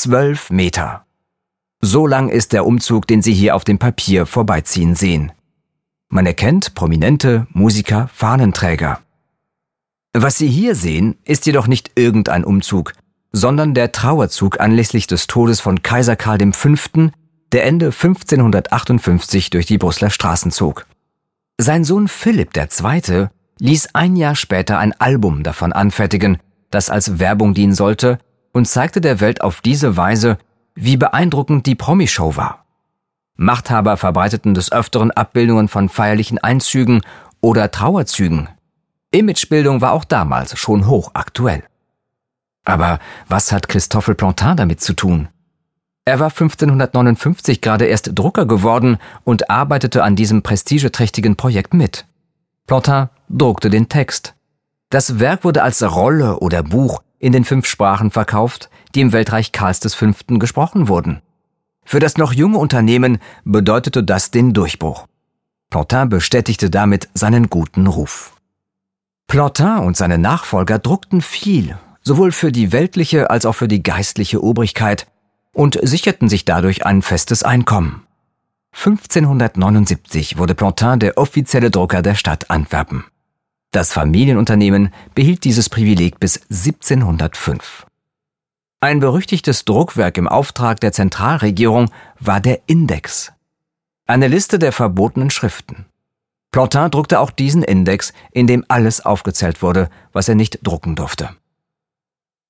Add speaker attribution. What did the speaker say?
Speaker 1: Zwölf Meter. So lang ist der Umzug, den Sie hier auf dem Papier vorbeiziehen sehen. Man erkennt Prominente, Musiker, Fahnenträger. Was Sie hier sehen, ist jedoch nicht irgendein Umzug, sondern der Trauerzug anlässlich des Todes von Kaiser Karl V., der Ende 1558 durch die Brüsseler Straßen zog. Sein Sohn Philipp II. ließ ein Jahr später ein Album davon anfertigen, das als Werbung dienen sollte und zeigte der Welt auf diese Weise, wie beeindruckend die Promishow war. Machthaber verbreiteten des Öfteren Abbildungen von feierlichen Einzügen oder Trauerzügen. Imagebildung war auch damals schon hochaktuell. Aber was hat Christoffel Plantin damit zu tun? Er war 1559 gerade erst Drucker geworden und arbeitete an diesem prestigeträchtigen Projekt mit. Plantin druckte den Text. Das Werk wurde als Rolle oder Buch in den fünf Sprachen verkauft, die im Weltreich Karls V. gesprochen wurden. Für das noch junge Unternehmen bedeutete das den Durchbruch. Plantin bestätigte damit seinen guten Ruf. Plantin und seine Nachfolger druckten viel, sowohl für die weltliche als auch für die geistliche Obrigkeit, und sicherten sich dadurch ein festes Einkommen. 1579 wurde Plantin der offizielle Drucker der Stadt Antwerpen. Das Familienunternehmen behielt dieses Privileg bis 1705. Ein berüchtigtes Druckwerk im Auftrag der Zentralregierung war der Index. Eine Liste der verbotenen Schriften. Plantin druckte auch diesen Index, in dem alles aufgezählt wurde, was er nicht drucken durfte.